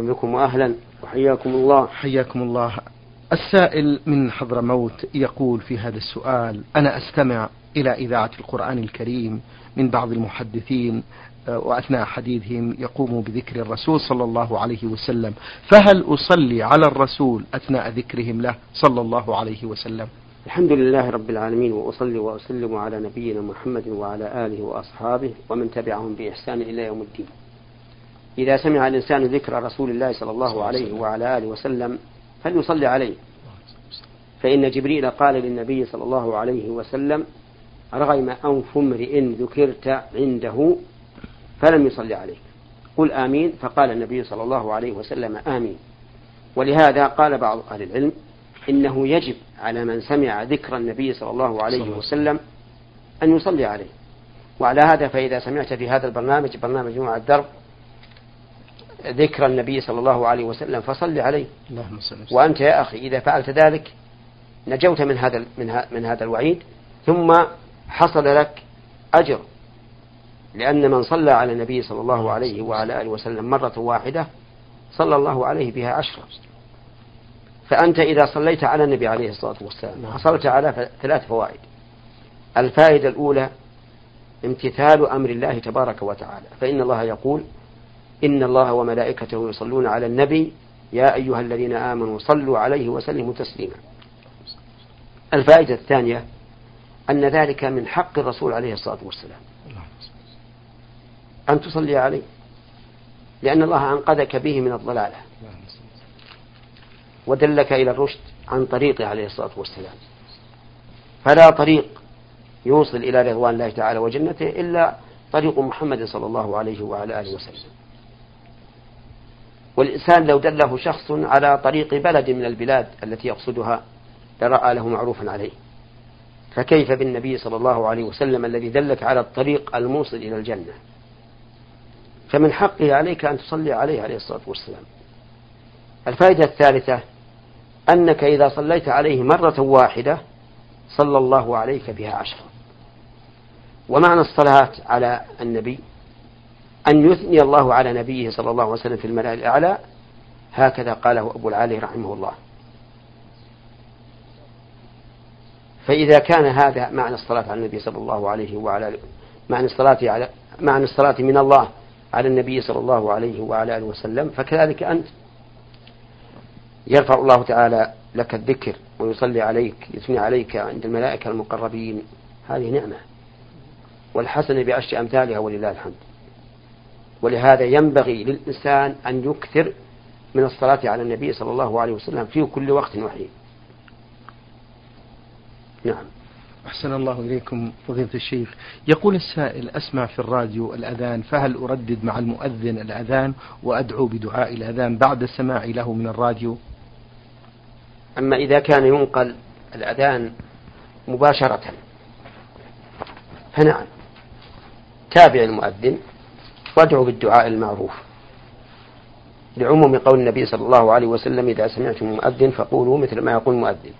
بكم وأهلا. وحياكم الله. حياكم الله. السائل من حضرموت يقول في هذا السؤال أنا أستمع إلى إذاعة القرآن الكريم من بعض المحدثين آه، وأثناء حديثهم يقوموا بذكر الرسول صلى الله عليه وسلم. فهل أصلي على الرسول أثناء ذكرهم له صلى الله عليه وسلم؟ الحمد لله رب العالمين وأصلي وأسلم على نبينا محمد وعلى آله وأصحابه ومن تبعهم بإحسان إلى يوم الدين. إذا سمع الإنسان ذكر رسول الله صلى الله عليه وعلى آله وسلم فليصلي عليه. فإن جبريل قال للنبي صلى الله عليه وسلم رغم أنف امرئ ذكرت عنده؟ فلم يصلي عليك قل آمين فقال النبي صلى الله عليه وسلم آمين. ولهذا قال بعض أهل العلم إنه يجب على من سمع ذكر النبي صلى الله عليه وسلم أن يصلي عليه. وعلى هذا فإذا سمعت في هذا البرنامج برنامج جمعة الدرب ذكر النبي صلى الله عليه وسلم فصل عليه. اللهم صل وأنت يا أخي إذا فعلت ذلك نجوت من هذا من, من هذا الوعيد ثم حصل لك أجر. لأن من صلى على النبي صلى الله عليه وعلى آله وسلم مرة واحدة صلى الله عليه بها عشرة. فأنت إذا صليت على النبي عليه الصلاة والسلام نعم. حصلت على ثلاث فوائد. الفائدة الأولى امتثال أمر الله تبارك وتعالى. فإن الله يقول إن الله وملائكته يصلون على النبي يا أيها الذين آمنوا صلوا عليه وسلموا تسليما. الفائدة الثانية أن ذلك من حق الرسول عليه الصلاة والسلام. أن تصلي عليه لأن الله أنقذك به من الضلالة. ودلك إلى الرشد عن طريقه عليه الصلاة والسلام. فلا طريق يوصل إلى رضوان الله تعالى وجنته إلا طريق محمد صلى الله عليه وعلى آله وسلم. والإنسان لو دله شخص على طريق بلد من البلاد التي يقصدها لرأى له معروفا عليه. فكيف بالنبي صلى الله عليه وسلم الذي دلك على الطريق الموصل إلى الجنة؟ فمن حقه عليك أن تصلي عليه عليه الصلاة والسلام. الفائدة الثالثة أنك إذا صليت عليه مرة واحدة صلى الله عليك بها عشرا ومعنى الصلاة على النبي أن يثني الله على نبيه صلى الله عليه وسلم في الملأ الأعلى هكذا قاله أبو العالي رحمه الله. فإذا كان هذا معنى الصلاة على النبي صلى الله عليه وعلى معنى الصلاة على معنى الصلاة من الله على النبي صلى الله عليه وعلى آله وسلم فكذلك أنت. يرفع الله تعالى لك الذكر ويصلي عليك يثني عليك عند الملائكة المقربين. هذه نعمة. والحسن بعشر أمثالها ولله الحمد. ولهذا ينبغي للإنسان أن يكثر من الصلاة على النبي صلى الله عليه وسلم في كل وقت وحين نعم. أحسن الله إليكم فضيلة الشيخ. يقول السائل أسمع في الراديو الأذان فهل أردد مع المؤذن الأذان وأدعو بدعاء الأذان بعد سماعي له من الراديو؟ أما إذا كان ينقل الأذان مباشرة فنعم. تابع المؤذن وادعوا بالدعاء المعروف. لعموم قول النبي صلى الله عليه وسلم إذا سمعتم مؤذن فقولوا مثل ما يقول مؤذن.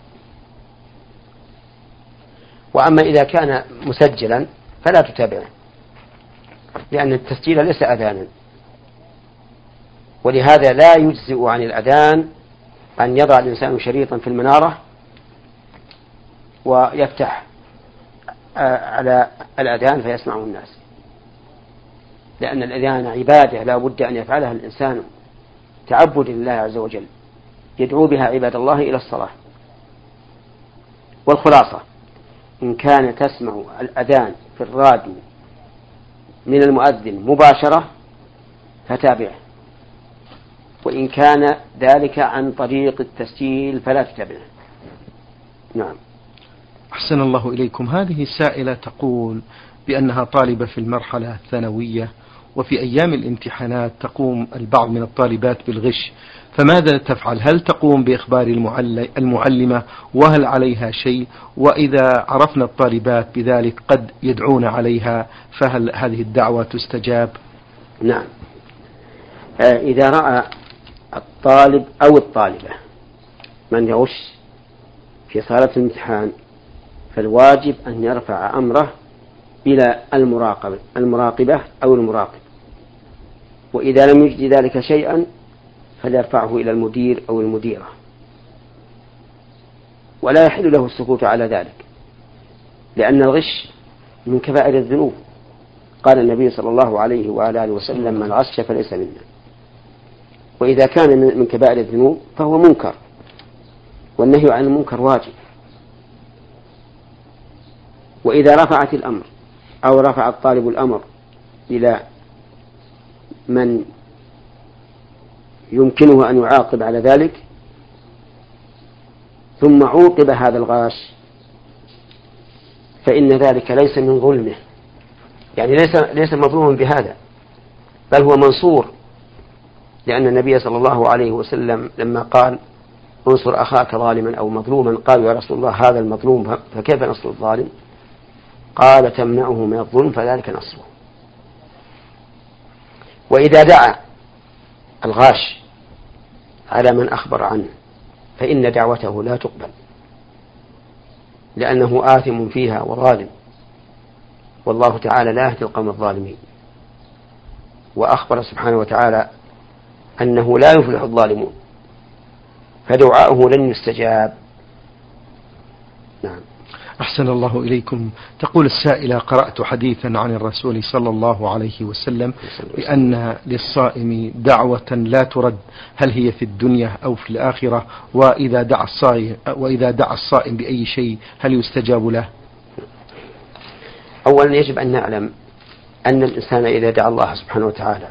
وأما إذا كان مسجلا فلا تتابعه لأن التسجيل ليس أذانا. ولهذا لا يجزئ عن الأذان أن يضع الإنسان شريطا في المنارة ويفتح آه، على الأذان فيسمعه الناس. لأن الأذان عبادة لا بد أن يفعلها الإنسان. تعبد لله عز وجل. يدعو بها عباد الله إلى الصلاة. والخلاصة إن كان تسمع الأذان في الراديو من المؤذن مباشرة فتابعه. وإن كان ذلك عن طريق التسجيل فلا تتابعه. نعم. أحسن الله إليكم. هذه السائلة تقول بأنها طالبة في المرحلة الثانوية وفي أيام الامتحانات تقوم البعض من الطالبات بالغش. فماذا تفعل؟ هل تقوم بإخبار المعلمة؟ وهل عليها شيء؟ وإذا عرفنا الطالبات بذلك قد يدعون عليها فهل هذه الدعوة تستجاب؟ نعم. آه، إذا رأى الطالب أو الطالبة من يغش في صالة الامتحان فالواجب أن يرفع أمره إلى المراقبة المراقبة أو المراقب. وإذا لم يجد ذلك شيئا فليرفعه إلى المدير أو المديرة. ولا يحل له السكوت على ذلك لأن الغش من كبائر الذنوب. قال النبي صلى الله عليه وآله وسلم من غش فليس منا. وإذا كان من كبائر الذنوب فهو منكر والنهي عن المنكر واجب. وإذا رفعت الأمر أو رفع الطالب الأمر إلى من يمكنه أن يعاقب على ذلك ثم عوقب هذا الغاش فإن ذلك ليس من ظلمه. يعني ليس ليس مظلوما بهذا بل هو منصور لأن النبي صلى الله عليه وسلم لما قال انصر أخاك ظالما أو مظلوما قالوا يا رسول الله هذا المظلوم فكيف نصر الظالم؟ قال تمنعه من الظلم فذلك نصره. وإذا دعا الغاش على من أخبر عنه فإن دعوته لا تقبل لأنه آثم فيها وظالم. والله تعالى لا يهدي القوم الظالمين. وأخبر سبحانه وتعالى أنه لا يفلح الظالمون فدعاؤه لن يستجاب. أحسن الله إليكم تقول السائلة قرأت حديثا عن الرسول صلى الله عليه وسلم بأن للصائم دعوة لا ترد هل هي في الدنيا أو في الآخرة وإذا دعا الصائم وإذا دعا الصائم بأي شيء هل يستجاب له؟ أولا يجب أن نعلم أن الإنسان إذا دعا الله سبحانه وتعالى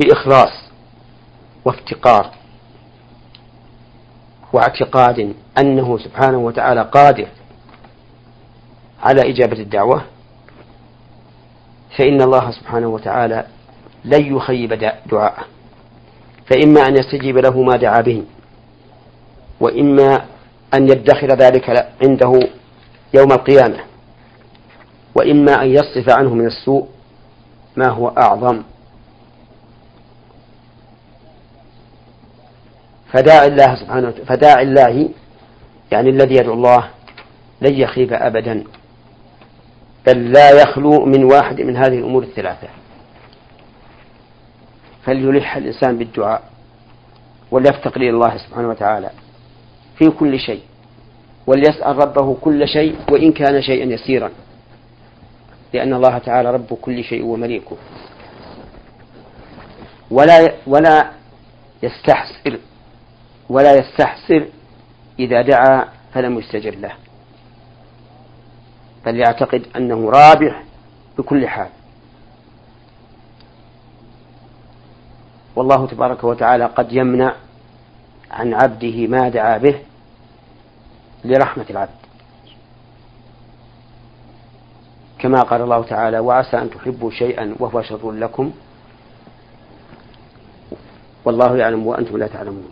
بإخلاص وافتقار واعتقاد أنه سبحانه وتعالى قادر على إجابة الدعوة فإن الله سبحانه وتعالى لن يخيب دعاءه فإما أن يستجيب له ما دعا به وإما أن يدخر ذلك عنده يوم القيامة وإما أن يصرف عنه من السوء ما هو أعظم. فداعي الله سبحانه فداعي الله يعني الذي يدعو الله لن يخيب أبدا. بل لا يخلو من واحد من هذه الأمور الثلاثة. فليلح الإنسان بالدعاء وليفتقر إلى الله سبحانه وتعالى في كل شيء وليسأل ربه كل شيء وإن كان شيئا يسيرا. لأن الله تعالى رب كل شيء ومليكه. ولا ولا يستحسر ولا يستحسر إذا دعا فلم يستجب له. بل يعتقد أنه رابح بكل حال. والله تبارك وتعالى قد يمنع عن عبده ما دعا به لرحمة العبد. كما قال الله تعالى وعسى أن تحبوا شيئا وهو شر لكم. والله يعلم وأنتم لا تعلمون.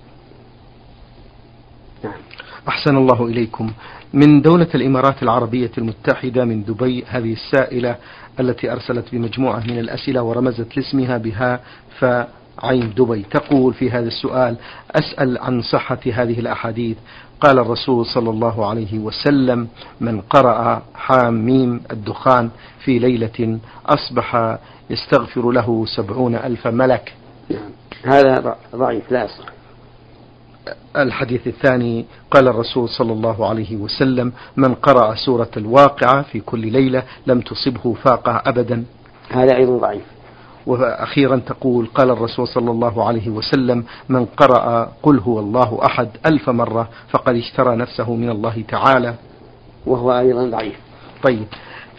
نعم. أحسن الله إليكم. من دولة الإمارات العربية المتحدة من دبي هذه السائلة التي أرسلت بمجموعة من الأسئلة ورمزت لاسمها بها فعين دبي. تقول في هذا السؤال أسأل عن صحة هذه الأحاديث. قال الرسول صلى الله عليه وسلم من قرأ حاميم الدخان في ليلة أصبح يستغفر له سبعون ألف ملك. هذا ضعيف لا يصح. الحديث الثاني قال الرسول صلى الله عليه وسلم من قرأ سورة الواقعة في كل ليلة لم تصبه فاقة أبدا. هذا أيضا ضعيف. وأخيرا تقول قال الرسول صلى الله عليه وسلم من قرأ قل هو الله أحد ألف مرة فقد اشترى نفسه من الله تعالى. وهو أيضا ضعيف. طيب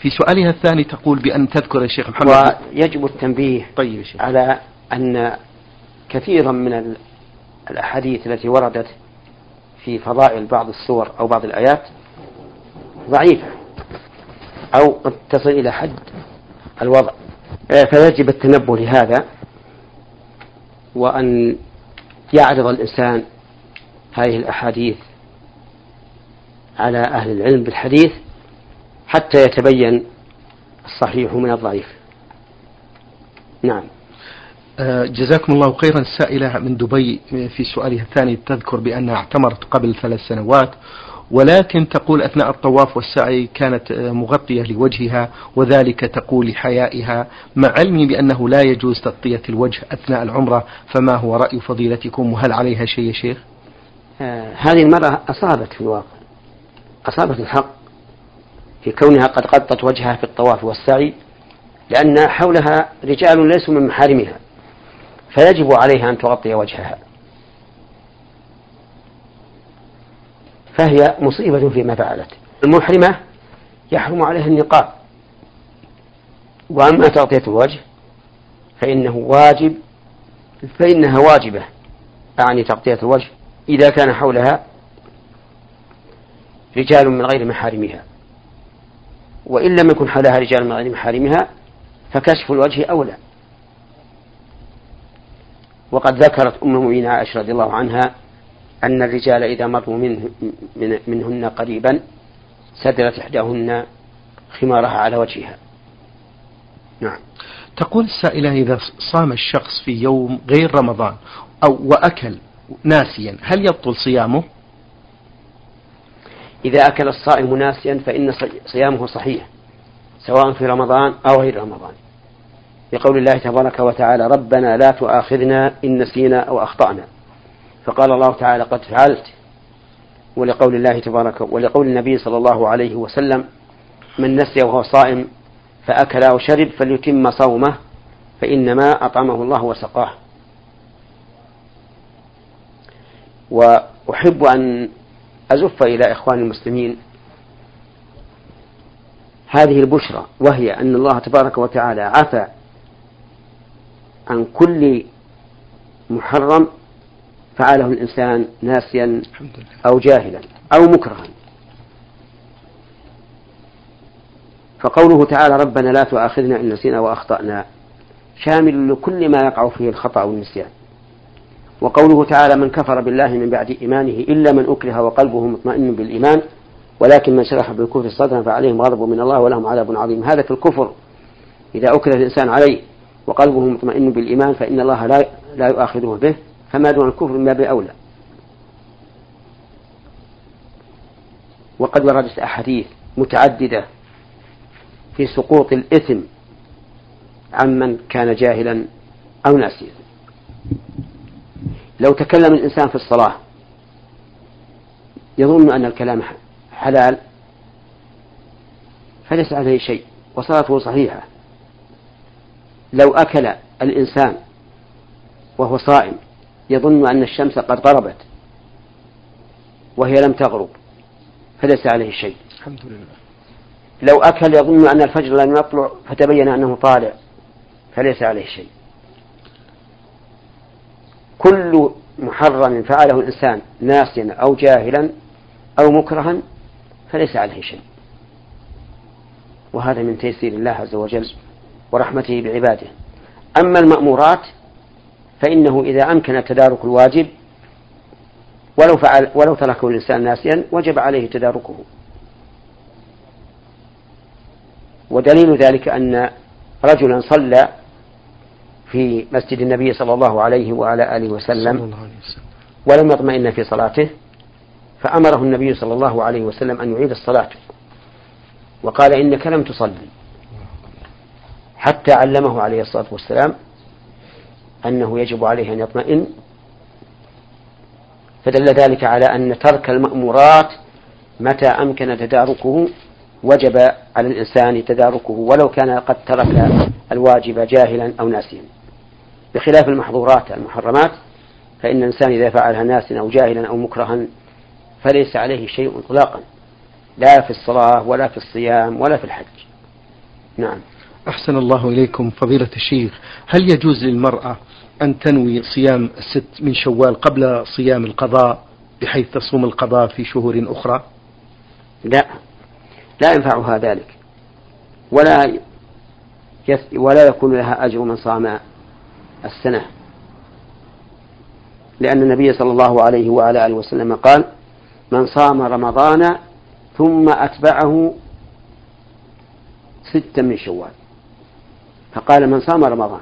في سؤالها الثاني تقول بأن تذكر يا شيخ محمد ويجب التنبيه طيب شيخ. على أن كثيرا من الأحاديث التي وردت في فضائل بعض السور أو بعض الآيات ضعيفة أو قد تصل إلى حد الوضع. آه، فيجب التنبه لهذا وأن يعرض الإنسان هذه الأحاديث على أهل العلم بالحديث حتى يتبين الصحيح من الضعيف. نعم. جزاكم الله خيرا. السائلة من دبي في سؤالها الثاني. تذكر بأنها اعتمرت قبل ثلاث سنوات ولكن تقول أثناء الطواف والسعي كانت مغطية لوجهها وذلك تقول لحيائها مع علمي بأنه لا يجوز تغطية الوجه أثناء العمرة. فما هو رأي فضيلتكم؟ وهل عليها شيء يا شيخ؟ آه هذه المرأة أصابت في الواقع أصابت الحق في كونها قد غطت وجهها في الطواف والسعي لأن حولها رجال ليسوا من محارمها. فيجب عليها أن تغطي وجهها. فهي مصيبة فيما فعلت. المحرمة يحرم عليها النقاب. وأما تغطية الوجه فإنه واجب فإنها واجبة أعني تغطية الوجه إذا كان حولها رجال من غير محارمها. وإن لم يكن حولها رجال من غير محارمها فكشف الوجه أولى. وقد ذكرت أم المؤمنين عائشة رضي الله عنها أن الرجال إذا مروا منه من منهن قريبا سدلت إحداهن خمارها على وجهها. نعم. تقول السائلة إذا صام الشخص في يوم غير رمضان أو وأكل ناسيا هل يبطل صيامه؟ إذا أكل الصائم ناسيا فإن صيامه صحيح سواء في رمضان أو غير رمضان. لقول الله تبارك وتعالى ربنا لا تؤاخذنا إن نسينا أو أخطأنا. فقال الله تعالى قد فعلت. ولقول الله تبارك ولقول النبي صلى الله عليه وسلم من نسي وهو صائم فأكل أو شرب فليتم صومه فإنما أطعمه الله وسقاه. وأحب أن أزف إلى إخوان المسلمين هذه البشرى وهي أن الله تبارك وتعالى عفى عن كل محرم فعله الإنسان ناسيا أو جاهلا أو مكرها. فقوله تعالى ربنا لا تؤاخذنا إن نسينا وأخطأنا شامل لكل ما يقع فيه الخطأ والنسيان. وقوله تعالى من كفر بالله من بعد إيمانه إلا من أكره وقلبه مطمئن بالإيمان ولكن من شرح بالكفر صدرا فعليهم غضب من الله ولهم عذاب عظيم. هذا في الكفر. إذا أكره الإنسان عليه وقلبه مطمئن بالإيمان فإن الله لا لا يؤاخذه به فما دون الكفر من باب أولى. وقد وردت أحاديث متعددة في سقوط الإثم عمن كان جاهلا أو ناسيا. لو تكلم الإنسان في الصلاة يظن أن الكلام حلال فليس عليه شيء وصلاته صحيحة. لو أكل الإنسان وهو صائم يظن أن الشمس قد غربت وهي لم تغرب فليس عليه شيء. الحمد لله. لو أكل يظن أن الفجر لم يطلع فتبين أنه طالع فليس عليه شيء. كل محرم فعله الإنسان ناسيا أو جاهلا أو مكرها فليس عليه شيء. وهذا من تيسير الله عز وجل. ورحمته بعباده. أما المأمورات فإنه إذا أمكن تدارك الواجب ولو فعل ولو تركه الإنسان ناسيا وجب عليه تداركه. ودليل ذلك أن رجلا صلى في مسجد النبي صلى الله عليه وعلى آله وسلم ولم يطمئن في صلاته فأمره النبي صلى الله عليه وسلم أن يعيد الصلاة. وقال إنك لم تصلي. حتى علمه عليه الصلاة والسلام أنه يجب عليه أن يطمئن فدل ذلك على أن ترك المأمورات متى أمكن تداركه وجب على الإنسان تداركه ولو كان قد ترك الواجب جاهلا أو ناسيا. بخلاف المحظورات المحرمات فإن الإنسان إذا فعلها ناسيا أو جاهلا أو مكرها فليس عليه شيء إطلاقا لا في الصلاة ولا في الصيام ولا في الحج. نعم. أحسن الله إليكم فضيلة الشيخ. هل يجوز للمرأة أن تنوي صيام الست من شوال قبل صيام القضاء بحيث تصوم القضاء في شهور أخرى؟ لا. لا ينفعها ذلك. ولا ولا يكون لها أجر من صام السنة. لأن النبي صلى الله عليه وعلى آله وسلم قال من صام رمضان ثم أتبعه ستا من شوال. فقال من صام رمضان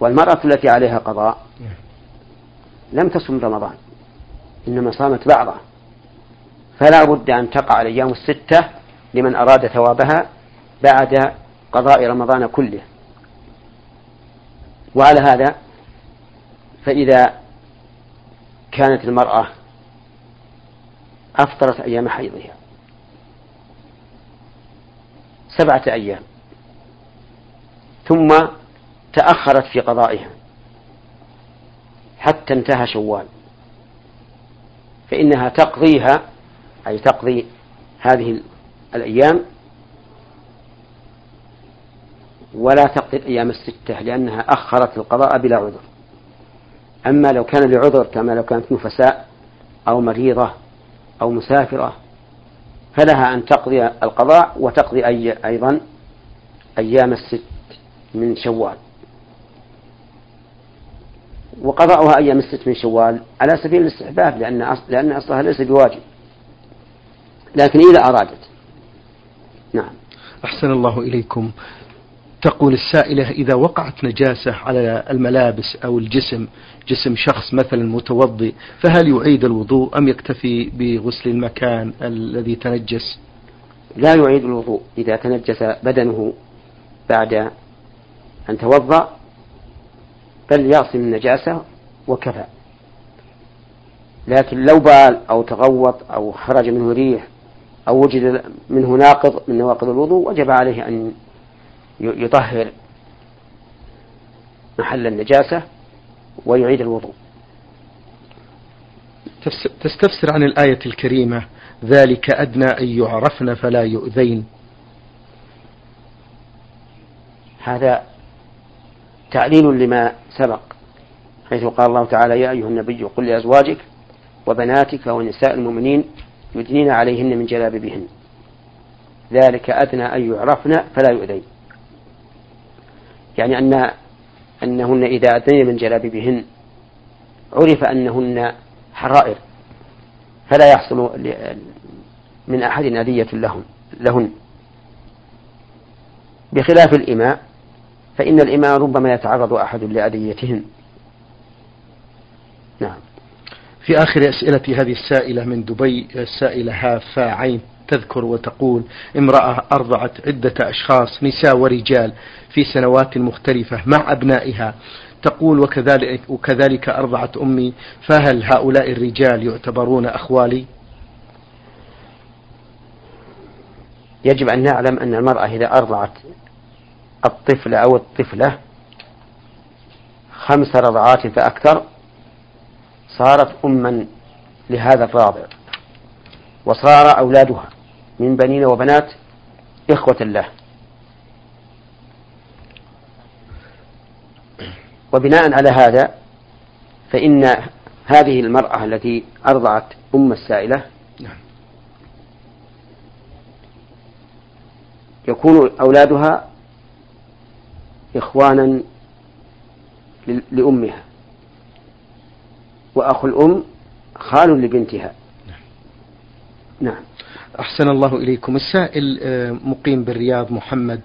والمرأة التي عليها قضاء لم تصم رمضان إنما صامت بعضه فلا بد أن تقع الأيام الستة لمن أراد ثوابها بعد قضاء رمضان كله. وعلى هذا فإذا كانت المرأة أفطرت أيام حيضها سبعة أيام. ثم تأخرت في قضائها حتى انتهى شوال. فإنها تقضيها أي تقضي هذه الأيام ولا تقضي الأيام الستة لأنها أخرت القضاء بلا عذر. أما لو كان لعذر كما لو كانت نفساء أو مريضة أو مسافرة فلها أن تقضي القضاء وتقضي أي أيضا أيام الست من شوال. وقضاؤها أيام الست من شوال على سبيل الاستحباب لأن لأن أصلها ليس بواجب. لكن إذا أرادت. نعم. أحسن الله إليكم. تقول السائلة إذا وقعت نجاسة على الملابس أو الجسم جسم شخص مثلا متوضئ فهل يعيد الوضوء أم يكتفي بغسل المكان الذي تنجس؟ لا يعيد الوضوء إذا تنجس بدنه بعد أن توضأ بل يغسل النجاسة وكفى. لكن لو بال أو تغوط أو خرج منه ريح أو وجد منه ناقض من نواقض الوضوء وجب عليه أن يطهر محل النجاسة ويعيد الوضوء. تستفسر عن الآية الكريمة ذلك أدنى أن يعرفن فلا يؤذين. هذا تعليل لما سبق حيث قال الله تعالى يا أيها النبي قل لأزواجك وبناتك ونساء المؤمنين يدنين عليهن من جلابيبهن ذلك أدنى أن يعرفن فلا يؤذين. يعني أن أنهن إذا أدنين من جلابيبهن عرف أنهن حرائر فلا يحصل من أحد أذية لهم لهن. بخلاف الإماء فإن الإماء ربما يتعرض أحد لأذيتهن نعم. في آخر أسئلة هذه السائلة من دبي السائلة هافا عين تذكر وتقول امرأة أرضعت عدة أشخاص نساء ورجال في سنوات مختلفة مع أبنائها. تقول وكذلك, وكذلك أرضعت أمي فهل هؤلاء الرجال يعتبرون أخوالي؟ يجب أن نعلم أن المرأة إذا أرضعت الطفل أو الطفلة خمس رضعات فأكثر صارت أما لهذا الراضع وصار أولادها من بنين وبنات إخوة له وبناء على هذا فإن هذه المرأة التي أرضعت أم السائلة نعم. يكون أولادها إخوانا لأمها. وأخو الأم خال لبنتها. نعم, نعم. أحسن الله إليكم. السائل آه، مقيم بالرياض محمد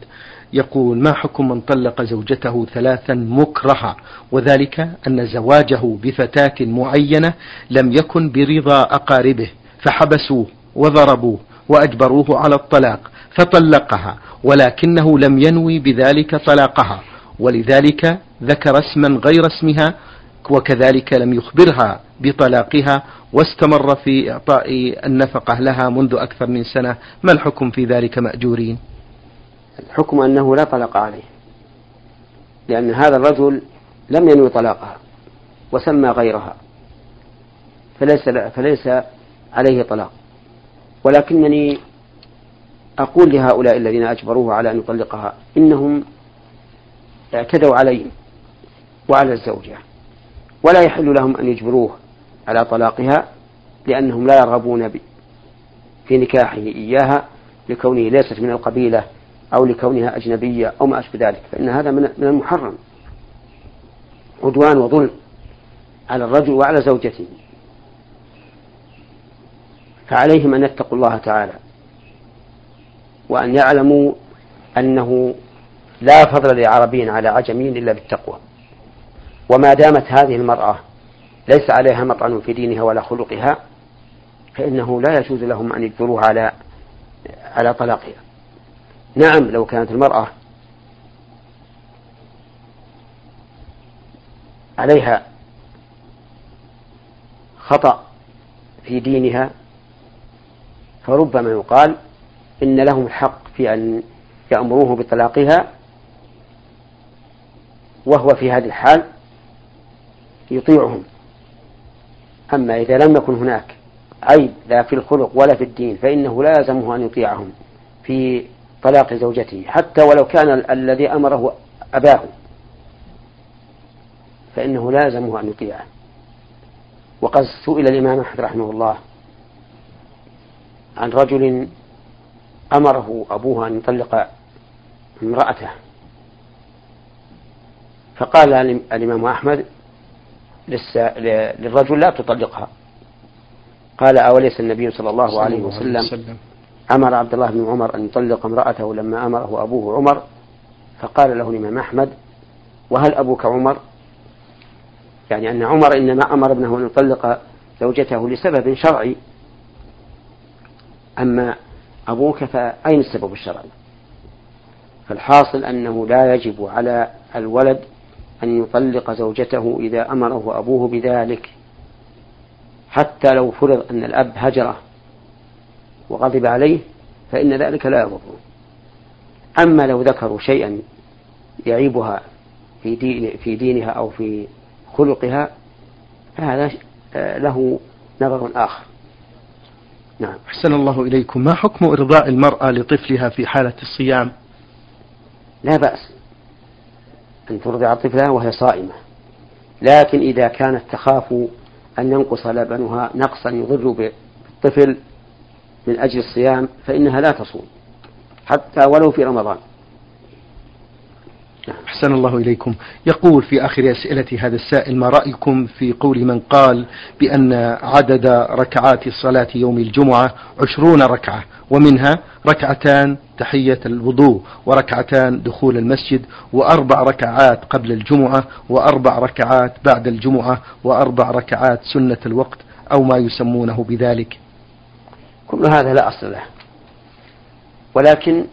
يقول ما حكم من طلق زوجته ثلاثا مكرها؟ وذلك أن زواجه بفتاة معينة لم يكن برضا أقاربه فحبسوه وضربوه وأجبروه على الطلاق. فطلقها ولكنه لم ينوي بذلك طلاقها ولذلك ذكر اسما غير اسمها وكذلك لم يخبرها بطلاقها واستمر في إعطاء النفقة لها منذ أكثر من سنة. ما الحكم في ذلك مأجورين؟ الحكم أنه لا طلاق عليه لأن هذا الرجل لم ينوي طلاقها وسمى غيرها فليس فليس عليه طلاق. ولكنني أقول لهؤلاء الذين أجبروه على أن يطلقها إنهم اعتدوا عليه وعلى الزوجة ولا يحل لهم أن يجبروه على طلاقها لأنهم لا يرغبون في نكاحه إياها لكونه ليست من القبيلة أو لكونها أجنبية أو ما أشبه ذلك فإن هذا من المحرم. عدوان وظلم على الرجل وعلى زوجته. فعليهم أن يتقوا الله تعالى. وأن يعلموا أنه لا فضل لعربي على عجمي إلا بالتقوى. وما دامت هذه المرأة ليس عليها مطعن في دينها ولا خلقها فإنه لا يجوز لهم أن يجبروها على على طلاقها. نعم لو كانت المرأة عليها خطأ في دينها فربما يقال إن لهم الحق في أن يأمروه بطلاقها وهو في هذه الحال يطيعهم. أما إذا لم يكن هناك عيب لا في الخلق ولا في الدين فإنه لا يلزمه أن يطيعهم في طلاق زوجته حتى ولو كان الذي أمره أباه فإنه لازمه أن يطيعه. وقد سئل الإمام أحمد رحمه الله عن رجل أمره أبوه أن يطلق امرأته. فقال الإمام أحمد للرجل لا تطلقها. قال أوليس النبي صلى الله عليه وسلم. أمر عبد الله بن عمر أن يطلق امرأته لما أمره أبوه عمر. فقال له الإمام أحمد وهل أبوك عمر؟ يعني أن عمر إنما أمر ابنه أن يطلق زوجته لسبب شرعي. أما أبوك فأين السبب الشرعي؟ فالحاصل أنه لا يجب على الولد أن يطلق زوجته إذا أمره أبوه بذلك حتى لو فرض أن الأب هجره وغضب عليه فإن ذلك لا يضره أما لو ذكروا شيئا يعيبها في, دين في دينها أو في خلقها فهذا له نظر آخر. نعم. أحسن الله إليكم. ما حكم إرضاء المرأة لطفلها في حالة الصيام؟ لا بأس أن ترضع طفلها وهي صائمة. لكن إذا كانت تخاف أن ينقص لبنها نقصا يضر بالطفل من أجل الصيام فإنها لا تصوم حتى ولو في رمضان. أحسن الله إليكم. يقول في آخر أسئلة هذا السائل ما رأيكم في قول من قال بأن عدد ركعات صلاة يوم الجمعة عشرون ركعة ومنها ركعتان تحية الوضوء وركعتان دخول المسجد وأربع ركعات قبل الجمعة وأربع ركعات بعد الجمعة وأربع ركعات سنة الوقت أو ما يسمونه بذلك؟ كل هذا لا أصل له. ولكن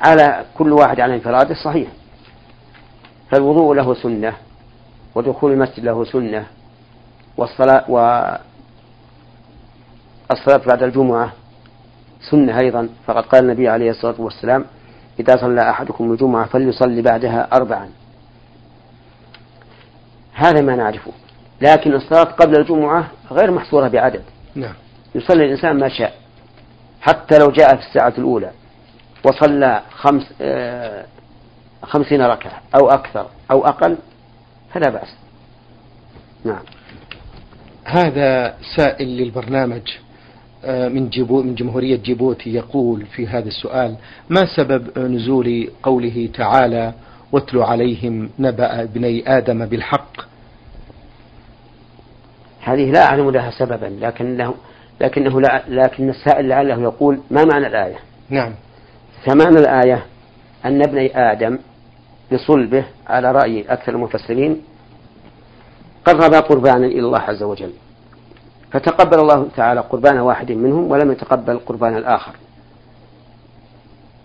على كل واحد على انفراده صحيح. فالوضوء له سنة ودخول المسجد له سنة والصلاة والصلاة بعد الجمعة سنة أيضا. فقد قال النبي عليه الصلاة والسلام إذا صلى أحدكم الجمعة فليصلي بعدها أربعا. هذا ما نعرفه. لكن الصلاة قبل الجمعة غير محصورة بعدد. نعم. يصلي الإنسان ما شاء حتى لو جاء في الساعة الأولى وصلى خمس آه خمسين ركعة أو أكثر أو أقل فلا بأس. نعم. هذا سائل للبرنامج آه، من جيبو من جمهورية جيبوتي يقول في هذا السؤال ما سبب نزول قوله تعالى واتل عليهم نبأ ابني آدم بالحق هذه لا أعلم لها سببا لكنه لكنه لا لكن السائل لعله يقول ما معنى الآية؟ نعم. فمعنى الآية أن ابني آدم بصلبه على رأي أكثر المفسرين قرب قربانا إلى الله عز وجل فتقبل الله تعالى قربان واحد منهم ولم يتقبل قربان الآخر.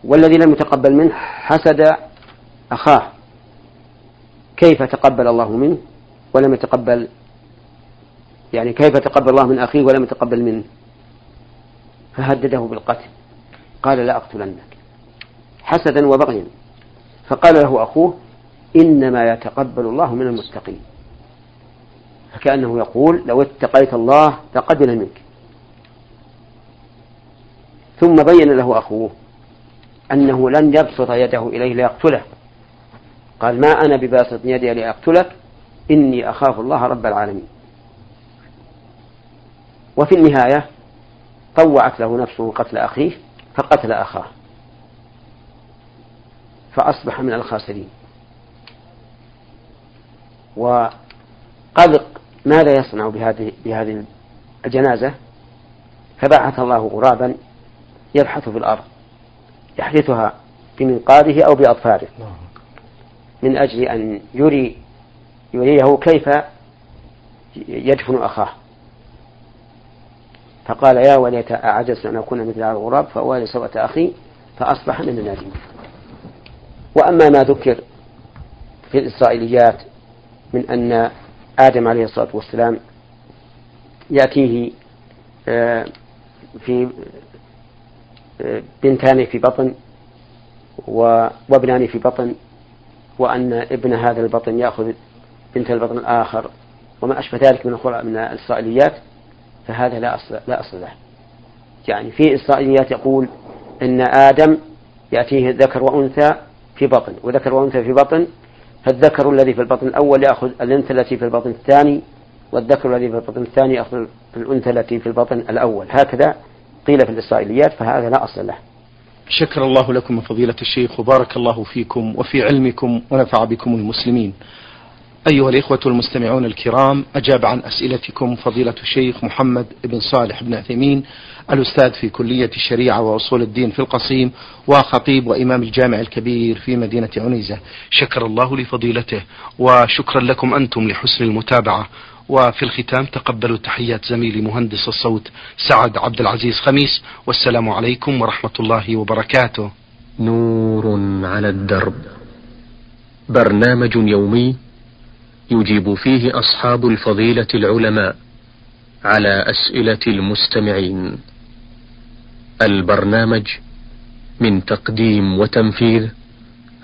والذي لم يتقبل منه حسد أخاه كيف تقبل الله منه ولم يتقبل يعني كيف تقبل الله من أخيه ولم يتقبل منه؟ فهدده بالقتل قال لا أقتلنك. حسدا وبغيا. فقال له أخوه إنما يتقبل الله من المتقين. فكأنه يقول لو اتقيت الله لقبل منك. ثم بين له أخوه أنه لن يبسط يده إليه ليقتله. قال ما أنا بباسط يدي لأقتلك؟ إني أخاف الله رب العالمين. وفي النهاية طوعت له نفسه قتل أخيه فقتل أخاه. فأصبح من الخاسرين. وقلق ماذا يصنع بهذه بهذه الجنازة؟ فبعث الله غرابا يبحث في الأرض يحدثها بمنقاره أو بأطفاله من أجل أن يري يريه كيف يدفن أخاه. فقال يا وليت أعجزت أن أكون مثل هذا الغراب فأوالي سوءة أخي فأصبح من النادمين. وأما ما ذكر في الإسرائيليات من أن آدم عليه الصلاة والسلام يأتيه آه، في آه، بنتان في بطن وابنان في بطن وأن ابن هذا البطن يأخذ بنت البطن الآخر وما أشبه ذلك من من الإسرائيليات فهذا لا أصل لا أصل له. يعني في إسرائيليات يقول إن آدم يأتيه ذكر وأنثى في بطن وذكر وأنثى في بطن فالذكر الذي في البطن الأول يأخذ الأنثى التي في البطن الثاني والذكر الذي في البطن الثاني يأخذ الأنثى التي في البطن الأول. هكذا قيل في الإسرائيليات فهذا لا أصل له. شكر الله لكم فضيلة الشيخ وبارك الله فيكم وفي علمكم ونفع بكم المسلمين. أيها الإخوة المستمعون الكرام أجاب عن أسئلتكم فضيلة الشيخ محمد بن صالح بن عثيمين الأستاذ في كلية الشريعة وأصول الدين في القصيم وخطيب وإمام الجامع الكبير في مدينة عنيزة. شكر الله لفضيلته وشكرا لكم أنتم لحسن المتابعة. وفي الختام تقبلوا تحيات زميلي مهندس الصوت سعد عبد العزيز خميس والسلام عليكم ورحمة الله وبركاته. نور على الدرب. برنامج يومي يجيب فيه أصحاب الفضيلة العلماء على أسئلة المستمعين. البرنامج من تقديم وتنفيذ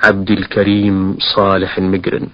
عبد الكريم صالح المقرن